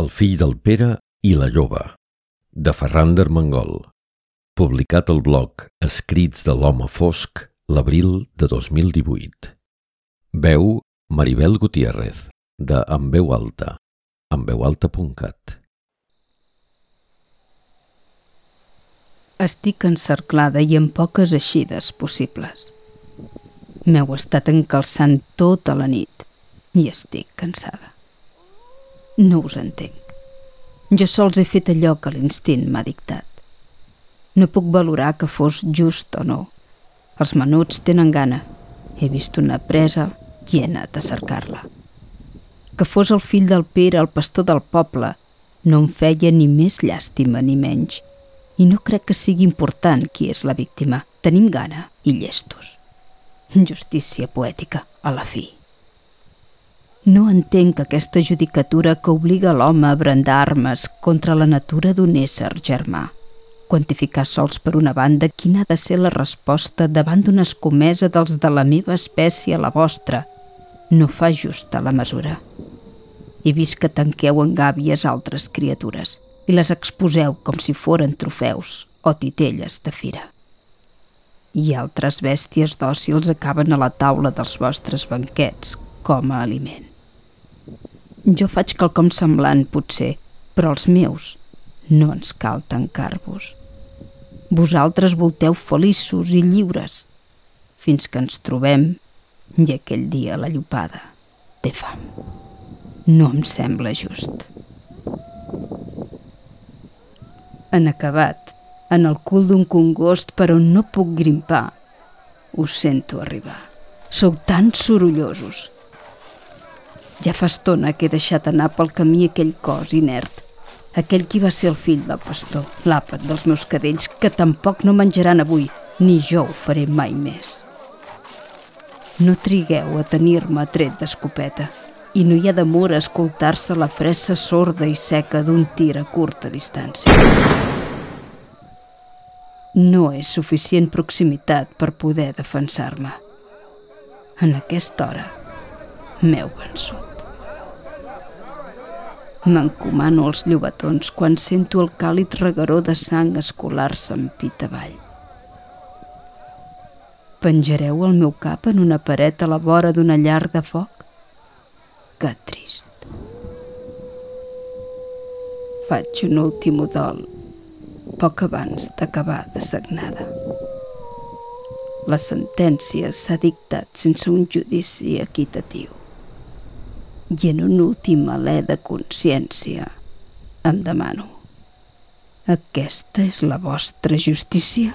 El fill del Pere i la lloba, de Ferran d'Armengol. Publicat al blog Escrits de l'home fosc, l'abril de 2018. Veu Maribel Gutiérrez, de En veu alta, enveualta.cat. Estic encerclada i amb poques eixides possibles. M'heu estat encalçant tota la nit i estic cansada. No us entenc. Jo sols he fet allò que l'instint m'ha dictat. No puc valorar que fos just o no. Els menuts tenen gana. He vist una presa i he anat a cercar-la. Que fos el fill del Pere, el pastor del poble, no em feia ni més llàstima ni menys. I no crec que sigui important qui és la víctima. Tenim gana i llestos. Justícia poètica, a la fi. No entenc aquesta judicatura que obliga l'home a brandar armes contra la natura d'un ésser germà. Quantificar sols per una banda quina ha de ser la resposta davant d'una escomesa dels de la meva espècie a la vostra no fa justa la mesura. He vist que tanqueu en gàbies altres criatures i les exposeu com si foren trofeus o titelles de fira. I altres bèsties dòcils acaben a la taula dels vostres banquets com a aliment. Jo faig quelcom semblant, potser, però els meus no ens cal tancar-vos. Vosaltres volteu feliços i lliures, fins que ens trobem i aquell dia la llopada té fam. No em sembla just. En acabat, en el cul d'un congost per on no puc grimpar, us sento arribar. Sou tan sorollosos ja fa estona que he deixat anar pel camí aquell cos inert, aquell qui va ser el fill del pastor, l'àpat dels meus cadells, que tampoc no menjaran avui, ni jo ho faré mai més. No trigueu a tenir-me tret d'escopeta, i no hi ha d'amor a escoltar-se la fressa sorda i seca d'un tir a curta distància. No és suficient proximitat per poder defensar-me. En aquesta hora m'heu vençut. M'encomano als llobatons quan sento el càlid regaró de sang escolar-se en pit avall. Penjareu el meu cap en una paret a la vora d'una llar de foc? Que trist. Faig un últim udol poc abans d'acabar de sagnada. La sentència s'ha dictat sense un judici equitatiu i en un últim alè de consciència em demano aquesta és la vostra justícia?